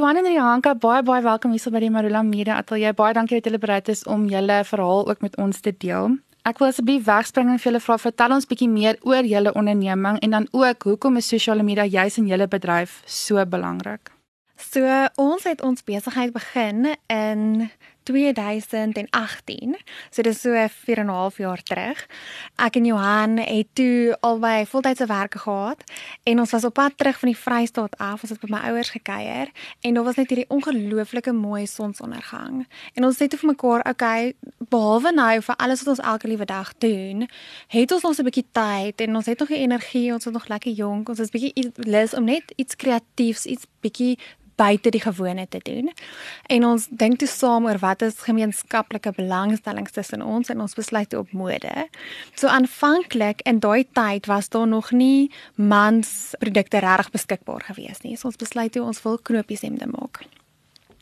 Johan en Rianka, baie baie welkom hier by die Marula Media Ateljee. Baie dankie dat julle bereid is om julle verhaal ook met ons te deel. Ek wil asseblief wegspring en vir julle vra vertel ons bietjie meer oor julle onderneming en dan ook hoekom is sosiale media juis in julle bedryf so belangrik? So ons het ons besigheid begin in 2018. So dis so 4 en 'n half jaar terug. Ek en Johan het toe albei voltydse werk gehad en ons was op pad terug van die Vrystaat af. Ons het by my ouers gekuier en daar was net hierdie ongelooflike mooi sonsondergang. En ons sê toe vir mekaar, okay, behalwe nou vir alles wat ons elke liewe dag doen, het ons nog 'n bietjie tyd en ons het nog die energie, ons is nog lekker jonk. Ons is bietjie lus om net iets kreatiefs, iets bietjie buite die gewone te doen. En ons dink toe saam oor wat is gemeenskaplike belangstellings tussen ons en ons besluit op mode. So aanvanklik in daai tyd was daar nog nie mans produkte reg beskikbaar gewees nie. So ons besluit toe ons wil knopies hemde maak.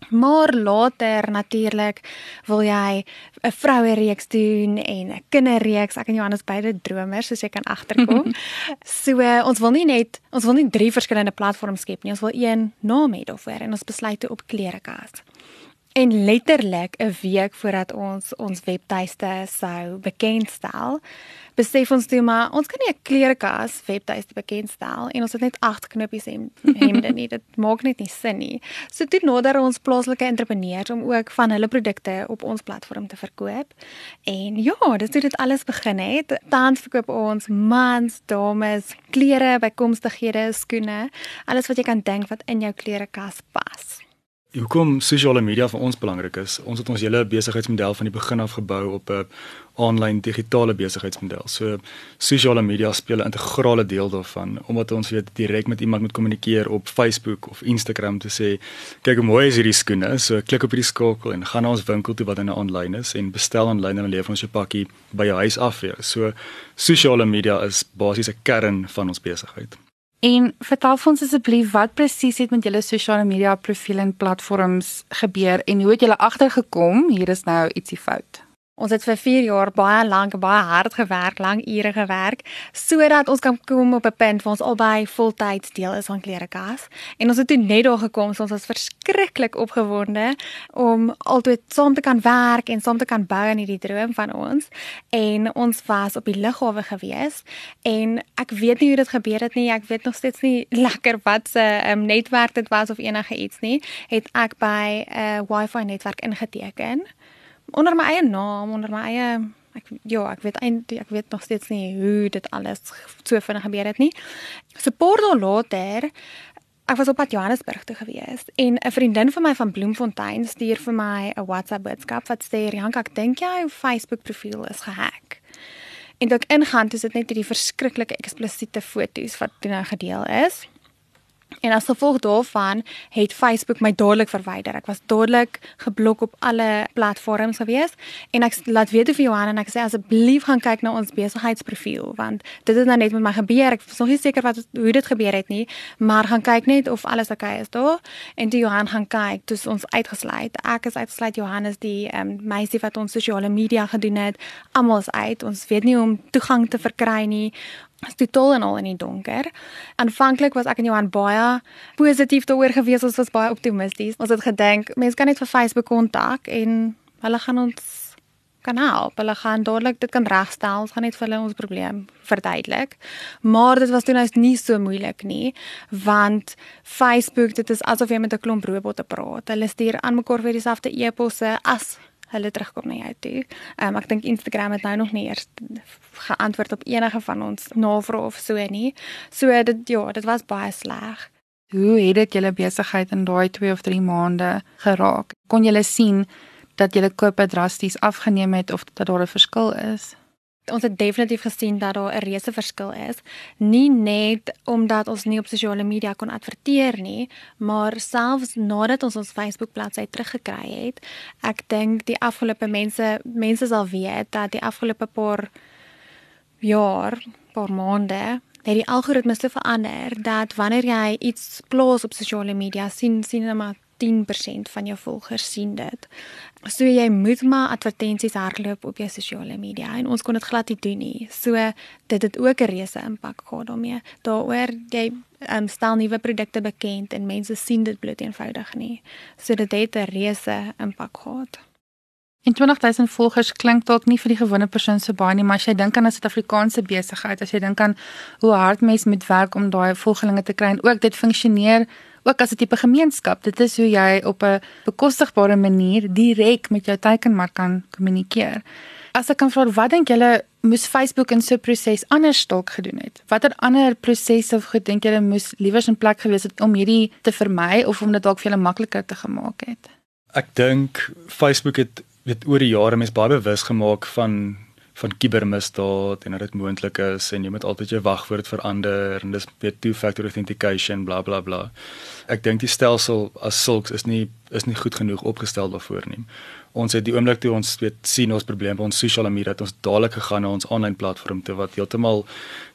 Maar later natuurlik wil jy 'n vroue reeks doen en 'n kinderreeks. Ek en Johannes beide dromers, soos jy kan agterkom. so ons wil nie net ons wil nie drie verskillende platforms skep nie. Ons wil een naam hê daarvoor en ons besluit toe op klerekas. En letterlik 'n week voordat ons ons webtuiste sou bekendstel, besef ons toe maar ons kan nie 'n klerekas webtuiste bekendstel en ons het net 8 knoppies hem, hemde nie. Dit maak net nie sin nie. So toe nader ons plaaslike entrepreneurs om ook van hulle produkte op ons platform te verkoop. En ja, dis hoe dit alles begin het. Tans verkoop ons mans, dames, klere, bykomstighede, skoene, alles wat jy kan dink wat in jou klerekas pas. Hoekom sosiale media vir ons belangrik is? Ons het ons hele besigheidsmodel van die begin af gebou op 'n aanlyn digitale besigheidsmodel. So sosiale media speel 'n integrale deel daarvan omdat ons weet direk met iemand moet kommunikeer op Facebook of Instagram te sê, kyk hoe mooi is hierdie skoene. So klik op hierdie skakel en gaan na ons winkel toe wat in 'n aanlyn is en bestel aanlyn en dan lewer ons jou pakkie by jou huis af vir jou. So sosiale media is basies 'n kern van ons besigheid. En vertel vir ons asseblief wat presies het met julle sosiale media profiel en platforms gebeur en hoe het julle agtergekom hier is nou ietsie fout? Ons het vir 4 jaar baie lank baie hard gewerk, lang ure gewerk sodat ons kan kom op 'n punt waar ons albei voltyds deel is van Klerekas. En ons het toe net daar gekom, so ons was verskriklik opgewonde om altyd saam te kan werk en saam te kan bou aan hierdie droom van ons. En ons was op die lughawe gewees en ek weet nie hoe dit gebeur het nie. Ek weet nog steeds nie lekker wat se um, netwerk dit was of enige iets nie. Het ek by 'n uh, Wi-Fi netwerk ingeteken onder my eie naam, onder my eie ek ja, ek weet eintlik ek weet nog steeds nie hoe dit alles so vinnig gebeur het nie. So paar dae later Ek was op pad Johannesburg toe gewees en 'n vriendin van my van Bloemfontein stuur vir my 'n WhatsApp boodskap wat sê Rianka, ek dink jou Facebook profiel is gehack. En toe ek ingaan, dis dit net hierdie verskriklike eksplisiete foto's wat toe nou gedeel is. En as gevolg daarvan het Facebook my dadelik verwyder. Ek was dadelik geblok op alle platforms gewees en ek laat weet vir Johan en ek sê asseblief gaan kyk na ons besigheidsprofiel want dit het nou net met my gebeur. Ek is nog nie seker wat hoe dit gebeur het nie, maar gaan kyk net of alles oukei okay is daar. En toe Johan gaan kyk, dis ons uitgesluit. Ek is uitgesluit Johannes die um, meisie wat ons sosiale media gedoen het. Almal is uit. Ons weet nie hoe om toegang te verkry nie is totaal en al in die donker. Aanvanklik was ek en Johan baie positief daaroor gewees, ons was baie optimisties. Ons het gedink mense kan net vir Facebook kontak en hulle gaan ons kan help. Hulle gaan dadelik dit kan regstel. Ons gaan net vir hulle ons probleem verduidelik. Maar dit was toe nou nie so moeilik nie, want Facebook, dit is asof jy met 'n klomp robotte praat. Hulle stuur aan mekaar vir dieselfde e-posse as hulle terugkom na jou toe. Ehm um, ek dink Instagram het nou nog nie eers geantwoord op enige van ons navrae of so nie. So dit ja, dit was baie sleg. Hoe het dit julle besigheid in daai 2 of 3 maande geraak? Kon julle sien dat julle kope drasties afgeneem het of dat daar 'n verskil is? Ons het definitief gesien dat daar 'n reuse verskil is. Nie net omdat ons nie op sosiale media kon adverteer nie, maar selfs nadat ons ons Facebook bladsy teruggekry het. Ek dink die afgelope mense mense sal weet dat die afgelope paar jaar, paar maande het die algoritmes te verander dat wanneer jy iets plaas op sosiale media sien sien hulle maar 10% van jou volgers sien dit. So jy moet maar advertensies hardloop op jou sosiale media en ons kon dit glad nie doen nie. So dit het ook 'n reuse impak gehad daarmee. Daaroor jy um, stel nuwe produkte bekend en mense sien dit bloot eenvoudig nie. So dit het 'n reuse impak gehad. En 20000 volgers klink dalk nie vir die gewone persoon so baie nie, maar as jy dink aan 'n Suid-Afrikaanse besigheid, as jy dink aan hoe hard mense moet werk om daai volgelinge te kry en ook dit funksioneer ook as 'n tipe gemeenskap. Dit is hoe jy op 'n bekostigbare manier direk met jou teikenmark kan kommunikeer. As ek kan vra, wat dink julle moes Facebook in so 'n proses anders dalk gedoen het? Watter ander prosesse of gedink julle moes liewers in plek gewees het om hierdie te vermy of om dit dalk vir julle makliker te gemaak het? Ek dink Facebook het weet oor die jare mens baie bewus gemaak van van kibermisdaad en dat dit moontlik is en jy moet altyd jou wagwoord verander en dis weet two factor authentication bla bla bla. Ek dink die stelsel as sulks is nie is nie goed genoeg opgestel daarvoor nie ons het die oomblik toe ons weet sien ons probleem by ons sosiale media het ons dadelik gegaan na ons aanlyn platform toe wat heeltemal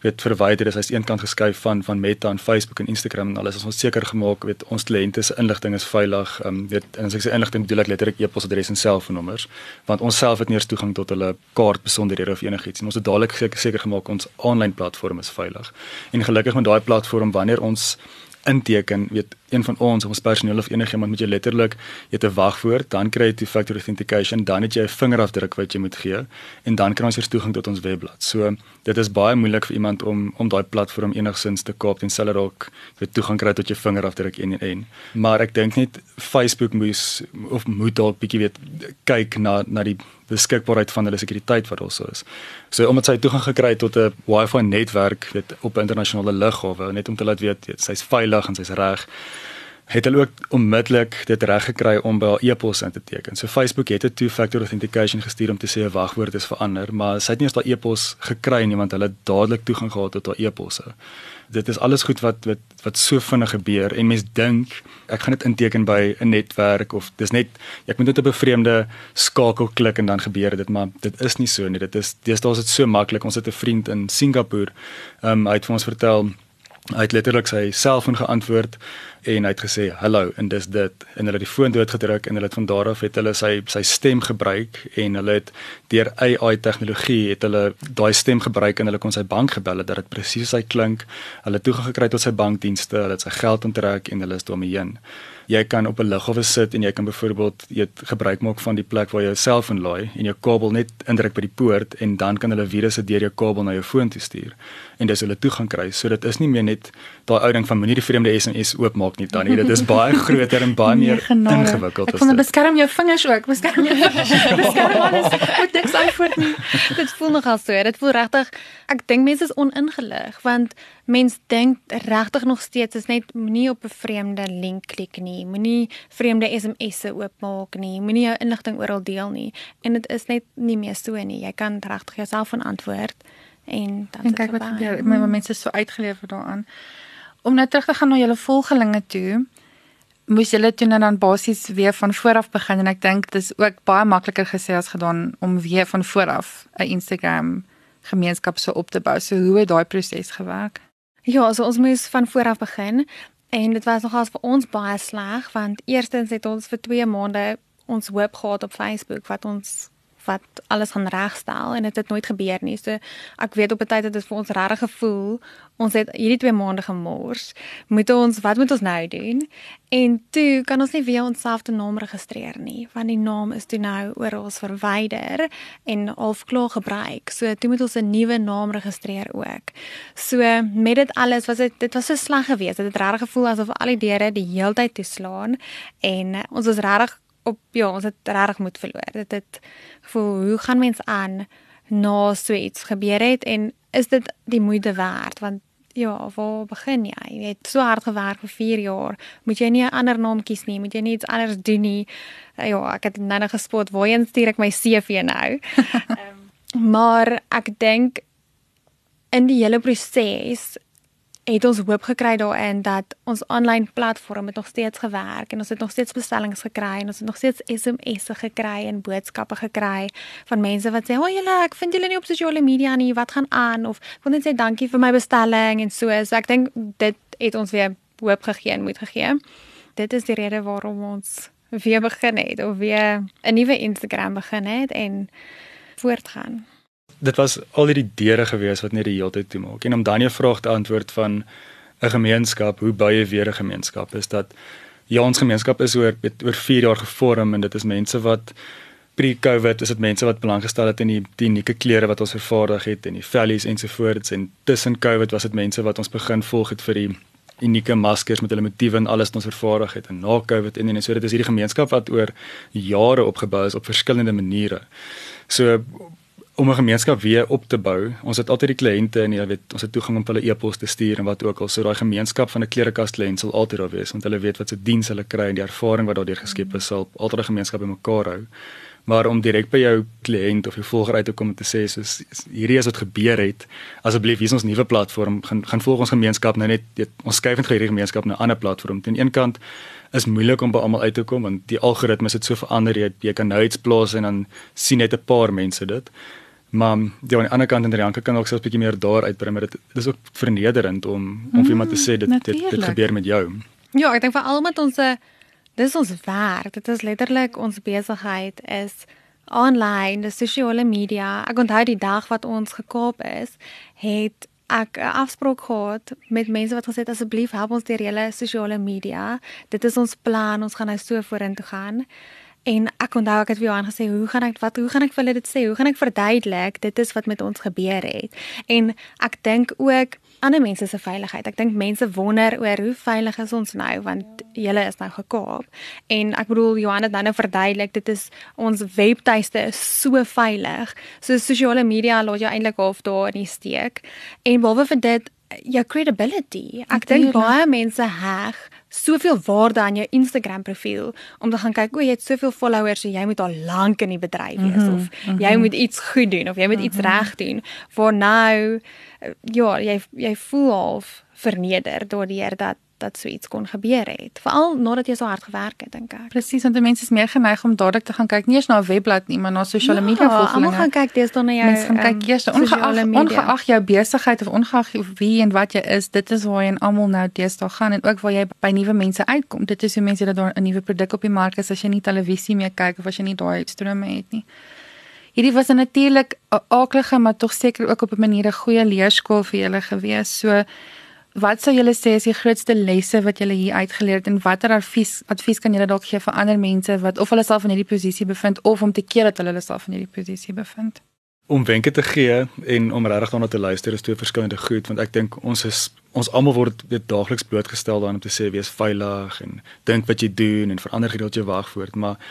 weet verwyder is. Hy's eenkant geskuif van van Meta en Facebook en Instagram en alles. Ons het seker gemaak weet ons kliënte se inligting is veilig. Ehm um, weet en as ek sê inligting bedoel ek letterlik e-posadres en selfoonnommers want ons self het nie eens toegang tot hulle kaart besonderhede of enigiets en ons het dadelik seker gemaak ons aanlyn platform is veilig. En gelukkig met daai platform wanneer ons inteken, weet een van ons of ons personeel of enigiemand moet jy letterlik jy te wag voor, dan kry jy two factor authentication, dan het jy 'n vingerafdruk wat jy moet gee en dan kan ons hier toegang tot ons webblad. So dit is baie moeilik vir iemand om om daai platform enigsins te koop en selfs dalk weet toegang kry tot jou vingerafdruk en en en. Maar ek dink net Facebook moes of moet dalk bietjie weet kyk na na die beskikbaarheid van hulle sekuriteit wat also is. So omdat sy toegang gekry het tot 'n Wi-Fi netwerk weet op 'n internasionale lughawe net om te laat weet sy's veilig en sy's reg het hulle ook onmiddellik dit reg gekry om by haar e-pos in te teken. So Facebook het 'n two-factor authentication gestuur om te sê 'n wagwoord is verander, maar sy het nie eens daai e-pos gekry nie want hulle het dadelik toegang gehad tot haar e-posse. Dit is alles goed wat wat wat so vinnig gebeur en mens dink ek gaan dit inteken by 'n netwerk of dis net ek moet net op 'n bevreemde skakel klik en dan gebeur dit, maar dit is nie so nie. Dit is deesdae is dit so maklik. Ons het 'n vriend in Singapore, ehm um, hy het vir ons vertel hy het letterlik sy selfoon geantwoord en hy het gesê hallo en dis dit. En hulle het die foon doodgedruk en hulle het van daar af het hulle sy sy stem gebruik en hulle het deur AI tegnologie het hulle daai stem gebruik en hulle kon sy bank gebel het dat dit presies sy klink. Hulle toegang gekry tot sy bankdienste hulle het sy geld onttrek en hulle is daarmee heen jy kan op 'n lughawe sit en jy kan byvoorbeeld jy gebruik maak van die plek waar jy jou selfoon laai en jou kabel net indruk by die poort en dan kan hulle virusse deur jou kabel na jou foon toe stuur en dis hulle toegang kry. So dit is nie meer net daai ou ding van moenie die vreemde SMS oopmaak nie tannie. Dit is baie groter en baie meer nee, ingewikkeld ek vond dit. beskerm jou vingers ook beskerm jou beskerm alles. Met niks antwoord nie. Dit voel nogal so dit voel regtig ek dink mense is oningelig want mens dink regtig nog steeds is net moenie op 'n vreemde link klik nie, moenie vreemde SMS'e oopmaak nie, moenie jou inligting oral deel nie. En dit is net nie meer so nie. Jy kan regtig jouself van antwoord en dan en kyk wat gebeur. My mense is so uitgelewer daaraan. Om nou terug te gaan na julle volgelinge toe, moes julle toe nou dan basies weer van voor af begin en ek dink dit is ook baie makliker gesê as gedaan om weer van voor af 'n Instagram gemeenskap so op te bou. So hoe het daai proses gewerk? Ja, so ons moes van voor af begin en dit was nogals vir ons baie sleg want eerstens het ons vir 2 maande ons hoop gehad op Facebook wat ons wat alles gaan regstel en dit het, het nooit gebeur nie. So ek weet op 'n tyd het dit vir ons regtig gevoel ons het hierdie 2 maande gemors. Moet ons wat moet ons nou doen? En toe kan ons nie weer onsself te naam registreer nie want die naam is toe nou oral verwyder en half klaar gebruik. So toe moet ons 'n nuwe naam registreer ook. So met dit alles was dit dit was so sleg geweest. Dit het regtig gevoel asof al die deure die heeltyd toeslaan en ons was regtig op ja, ons het regtig moed verloor. Dit het gevoel hoe gaan mens aan na so iets gebeur het en is dit die moeite werd want ja, waar begin jy? Jy het so hard gewerk vir 4 jaar. Moet jy nie 'n ander naam kies nie, moet jy nie iets anders doen nie. Ja, ek het nou net gespot waarheen stuur ek my CV nou. um, maar ek dink in die hele proses het ons hoop gekry daarin dat ons aanlyn platform het nog steeds gewerk en ons het nog steeds bestellings gekry en ons het nog steeds SMS'e gekry en boodskappe gekry van mense wat sê, "O, oh, julle, ek vind julle nie op sosiale media nie. Wat gaan aan?" of "Wil net sê dankie vir my bestelling" en so. So ek dink dit het ons weer hoop gegee en moed gegee. dit is die rede waarom ons weer begin het of weer 'n nuwe Instagram begin het en voortgaan. Dit was al die deure gewees wat net die hele tyd toe maak. En om dan 'n vraag te antwoord van 'n gemeenskap, hoe baie weer 'n gemeenskap is dat ja, ons gemeenskap is oor oor 4 jaar gevorm en dit is mense wat pre-COVID is dit mense wat belang gestel het in die, die unieke klere wat ons vervaardig het en die values ensovoorts en tussen COVID was dit mense wat ons begin volg het vir die unieke maskers met hulle motiewe en alles wat ons vervaardig het en na COVID en en so dit is hierdie gemeenskap wat oor jare opgebou is op verskillende maniere. So om 'n gemeenskap weer op te bou. Ons het altyd die kliënte en jy weet, ons het toegang om hulle e-pos te stuur en wat ook al. So daai gemeenskap van 'n klerekas kliënt sal altyd daar wees want hulle weet wat se diens hulle kry en die ervaring wat daardeur geskep is sal altyd 'n gemeenskap bymekaar hou. Maar om direk by jou kliënt of jou volger uit te kom en te sê soos hierdie is wat gebeur het, asseblief hier is ons nuwe platform, gaan gaan volg ons gemeenskap nou net weet, ons skuif net hierdie gemeenskap na 'n ander platform. Aan een kant is moeilik om by almal uit te kom want die algoritmes het so verander jy, jy kan nou iets plaas en dan sien net 'n paar mense dit. Maar die aan die ander kant in Rianka kan ook selfs 'n bietjie meer daar uitbrei, maar dit is ook vernederend om om mm, vir iemand te sê dit, dit dit gebeur met jou. Ja, ek dink vir al met ons dis is ons werk. Dit is letterlik ons besigheid is online, die sosiale media. Ek onthou die dag wat ons gekoop is, het ek 'n afspraak gehad met mense wat gesê het asseblief help ons deur julle sosiale media. Dit is ons plan, ons gaan nou so vorentoe gaan. En ek onthou ek het vir Johan gesê, hoe gaan ek wat hoe gaan ek vir hulle dit sê? Hoe gaan ek verduidelik dit is wat met ons gebeur het? En ek dink ook ander mense se veiligheid. Ek dink mense wonder oor hoe veilig is ons nou want julle is nou gekaap. En ek bedoel Johan het nou nou verduidelik dit is ons webtuiste is so veilig. So sosiale media laat jou eintlik half daar in die steek. En behalwe vir dit jou credibility. Ek dink baie mense heg soveel waarde aan jou Instagram profiel om te gaan kyk o, jy het soveel followers, so jy moet al lank in die bedryf wees mm -hmm, of mm -hmm. jy moet iets goed doen of jy moet mm -hmm. iets reg doen. Voor nou ja, jy jy voel half verneder daardeur dat dat so iets kon gebeur het. Veral nadat jy so hard gewerk het, dink ek. Presies, want mense is meer geneig om dadelik te gaan kyk nie eens na 'n webblad nie, maar na sosiale ja, media volgelinge. Almal gaan kyk dis dan na jou. Mense gaan kyk um, eers ongeag ongeag jou besigheid of ongeag wie en wat jy is, dit is waar jy en almal nou deesdae gaan en ook waar jy by nuwe mense uitkom. Dit is hoe mense dat daar 'n nuwe produk op die mark is as jy nie televisie meer kyk of as jy nie daai strome het nie. Hierdie was natuurlik 'n aaklige maar tog seker ook op 'n manier 'n goeie leerskool vir julle gewees. So Wat sou julle sê is die grootste lesse wat julle hier uitgeleer het en watter advies advies kan julle dalk gee vir ander mense wat of hulle self in hierdie posisie bevind of om te keer dat hulle hulle self in hierdie posisie bevind? Om wenke te gee en om regtig daarna te luister is twee verskillende goed want ek dink ons is ons almal word weet daagliks blootgestel daaraan om te sê wees veilig en dink wat jy doen en verander gedeelte jou wag voort maar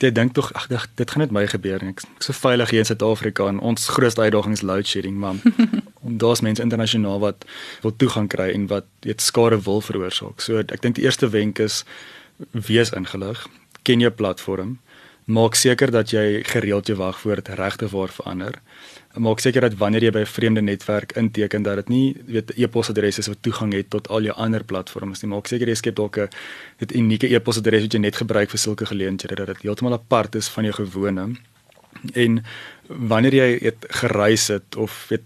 jy dink tog ag dit gaan net my gebeur en ek ek so veilig hier in Suid-Afrika en ons grootste uitdaging is load shedding maar daar's mense internasionaal wat wil toegang kry en wat weet skade wil veroorsaak. So ek dink die eerste wenk is wees ingelig, ken jou platform, maak seker dat jy gereeld jou wagwoord regte waar verander maak seker dat wanneer jy by 'n vreemde netwerk inteken dat dit nie weet e-posadres is wat toegang het tot al jou ander platforms nie. Maak seker jy skep dalk 'n dit unieke e-posadres wat jy net gebruik vir sulke geleenthede dat dit heeltemal apart is van jou gewone. En wanneer jy het gereis het of weet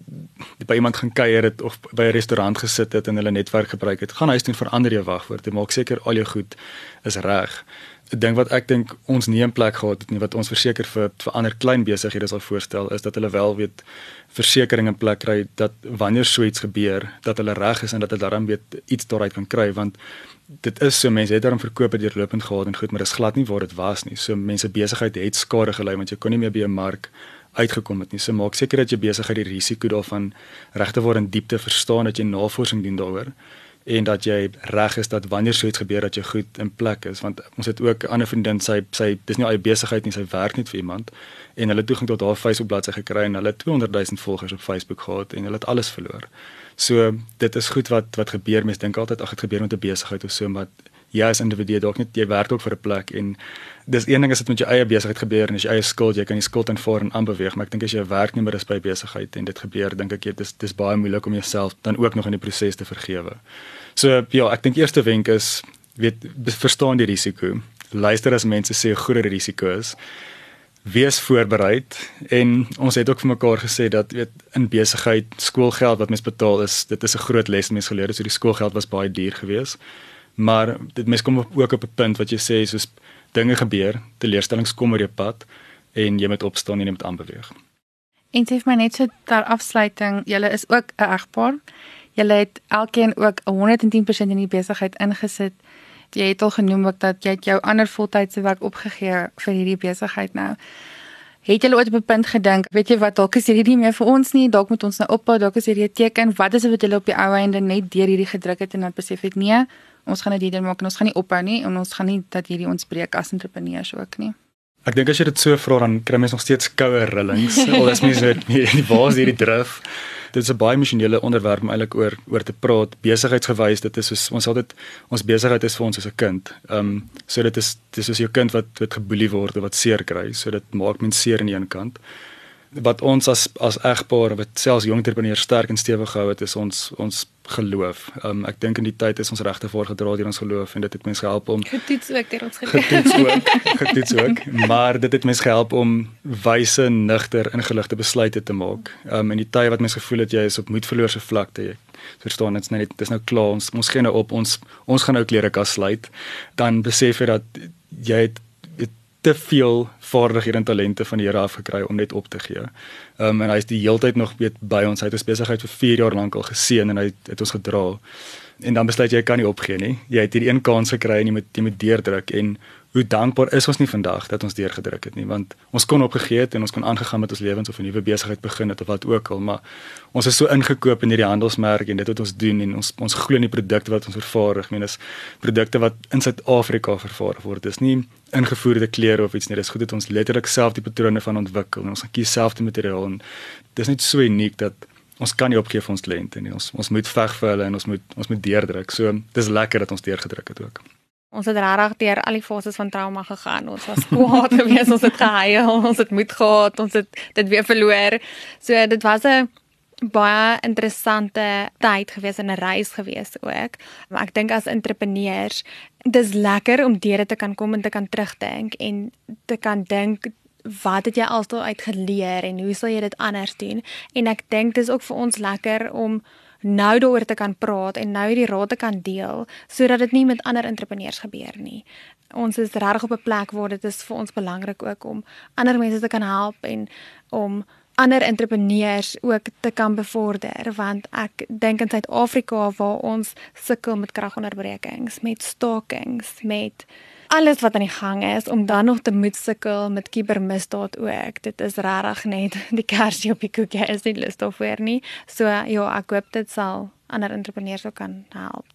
by iemand gaan kuier het of by 'n restaurant gesit het en hulle netwerk gebruik het, gaan huis toe verander jou wagwoord. Maak seker al jou goed is reg. 'n ding wat ek dink ons nie in plek gehad het nie wat ons verseker vir vir ander klein besighede sal voorstel is dat hulle wel weet versekerings in plek kry dat wanneer so iets gebeur dat hulle reg is en dat hulle dan weet iets daaruit kan kry want dit is so mense het daarom verkoop het deurlopend gehad en goed maar dis glad nie waar dit was nie. So mense besigheid het skade gely want jy kon nie meer by 'n mark uitgekom het nie. So maak seker dat jy besigheid die risiko daarvan regte word in diepte verstaan dat jy navorsing doen daaroor en dat jy reg is dat wanneer so iets gebeur dat jy goed in plek is. Want ons het ook 'n ander vriendin sy sy dis nie al 'n besigheid nie sy werk net vir iemand en hulle toegang tot haar Facebook bladsy gekry en hulle 200 000 volgers op Facebook gehad en hulle het alles verloor. So dit is goed wat wat gebeur mense dink altyd ag dit gebeur met 'n besigheid of so maar jy as individu dalk net jy werk ook vir 'n plek en dis een ding as dit met jou eie besigheid gebeur en as jy eie skuld jy kan die skuld aanvaar en aanbeweeg maar ek dink as jy 'n werknemer is by besigheid en dit gebeur dink ek jy dis dis baie moeilik om jouself dan ook nog in die proses te vergewe. So ja, ek dink eerste wenk is weet verstaan die risiko. Luister as mense sê 'n groot risiko is. Wees voorbereid en ons het ook vir mekaar gesê dat weet in besigheid skoolgeld wat mens betaal is dit is 'n groot les mens geleer het so die skoolgeld was baie duur geweest Maar dit mens kom ook op 'n punt wat jy sê soos dinge gebeur, teleurstellings kom oor jou pad en jy moet opstaan en jy moet aanbeweeg. En sê my net so ter afsluiting, julle is ook 'n egpaar. Julle het elkeen ook 110% in die besigheid ingesit. Jy het al genoem ook dat jy jou ander voltydse werk opgegee vir hierdie besigheid nou. Het julle ooit op 'n punt gedink, weet jy wat, dalk is hierdie nie meer vir ons nie, dalk moet ons nou ophou, dalk is hierdie 'n teken. Wat is dit wat julle op die ou einde net deur hierdie gedruk het en dan besef het nee, ons gaan dit hierdie maak en ons gaan nie ophou nie en ons gaan nie dat hierdie ons breek as entrepreneurs ook nie. Ek dink as jy dit so vra dan kry mens nog steeds koue rillings. Al is mens net nie waar is hierdie drif. Dit is 'n baie emosionele onderwerp om eintlik oor oor te praat. Besigheidsgewys, dit is soos ons altyd ons besigheid is vir ons soos 'n kind. Ehm um, so dit is dis soos jou kind wat wat geboelie word of wat seer kry. So dit maak mens seer aan die een kant wat ons as as egpaar wat selfs jong entrepreneurs sterk en stewig gehou het is ons ons geloof. Um, ek dink in die tyd is ons regte voorgedra deur ons geloof en dit het mense gehelp om getoets ook deur ons geloof. Getoets ook, getoets ook, maar dit het mense gehelp om wyse, nigter, ingeligte besluite te maak. Um in die tyd wat mense gevoel het jy is op moedverloor se vlakte, jy verstaan dit's net dis nou klaar ons ons gaan nou op ons ons gaan nou klere kas sluit, dan besef jy dat jy het te veel vaardighede en talente van die Here af gekry om net op te gee. Ehm um, en hy is die heeltyd nog weet by ons. Hy het ons besigheid vir 4 jaar lank al geseën en hy het ons gedra. En dan besluit jy kan nie opgee nie. Jy het hierdie een kans gekry en jy moet jy moet deurdruk en hoe dankbaar is ons nie vandag dat ons deurgedruk het nie want ons kon opgegee het en ons kon aangegaan met ons lewens of 'n nuwe besigheid begin het of wat ook al maar ons is so ingekoop in hierdie handelsmerk en dit wat ons doen en ons ons glo in die produkte wat ons vervaardig. Meen is produkte wat in Suid-Afrika vervaardig word. Dis nie ingevoerde klere of iets nie. Dis goed dat ons letterlik self die patrone van ontwikkel en ons kies self die materiaal en dis net so uniek dat ons kan nie opgee vir ons kliënte nie. Ons ons moet veg vir hulle en ons moet ons moet deurdruk. So dis lekker dat ons deurgedruk het ook Ons het regtig deur al die fases van trauma gegaan. Ons was kwaad geweest, ons het gehuil, ons het moed gehad, ons het dit weer verloor. So dit was 'n baie interessante tyd geweest en 'n reis geweest ook. Maar ek dink as entrepreneurs, dis lekker om deur dit te kan kom en te kan terugdink en te kan dink wat het jy alstal uitgeleer en hoe sal jy dit anders doen? En ek dink dis ook vir ons lekker om nou daaroor te kan praat en nou hierdie raad te kan deel sodat dit nie met ander entrepreneurs gebeur nie. Ons is regtig op 'n plek waar dit is vir ons belangrik ook om ander mense te kan help en om ander entrepreneurs ook te kan bevorder want ek dink in Suid-Afrika waar ons sukkel met kragonderbrekings, met stakings, met alles wat aan die gang is om dan nog te moet sukkel met kibermisdaad ook. Dit is regtig net die kersie op die koekie is nie lus daarvoor nie. So ja, ek hoop dit sal ander entrepreneurs ook kan help.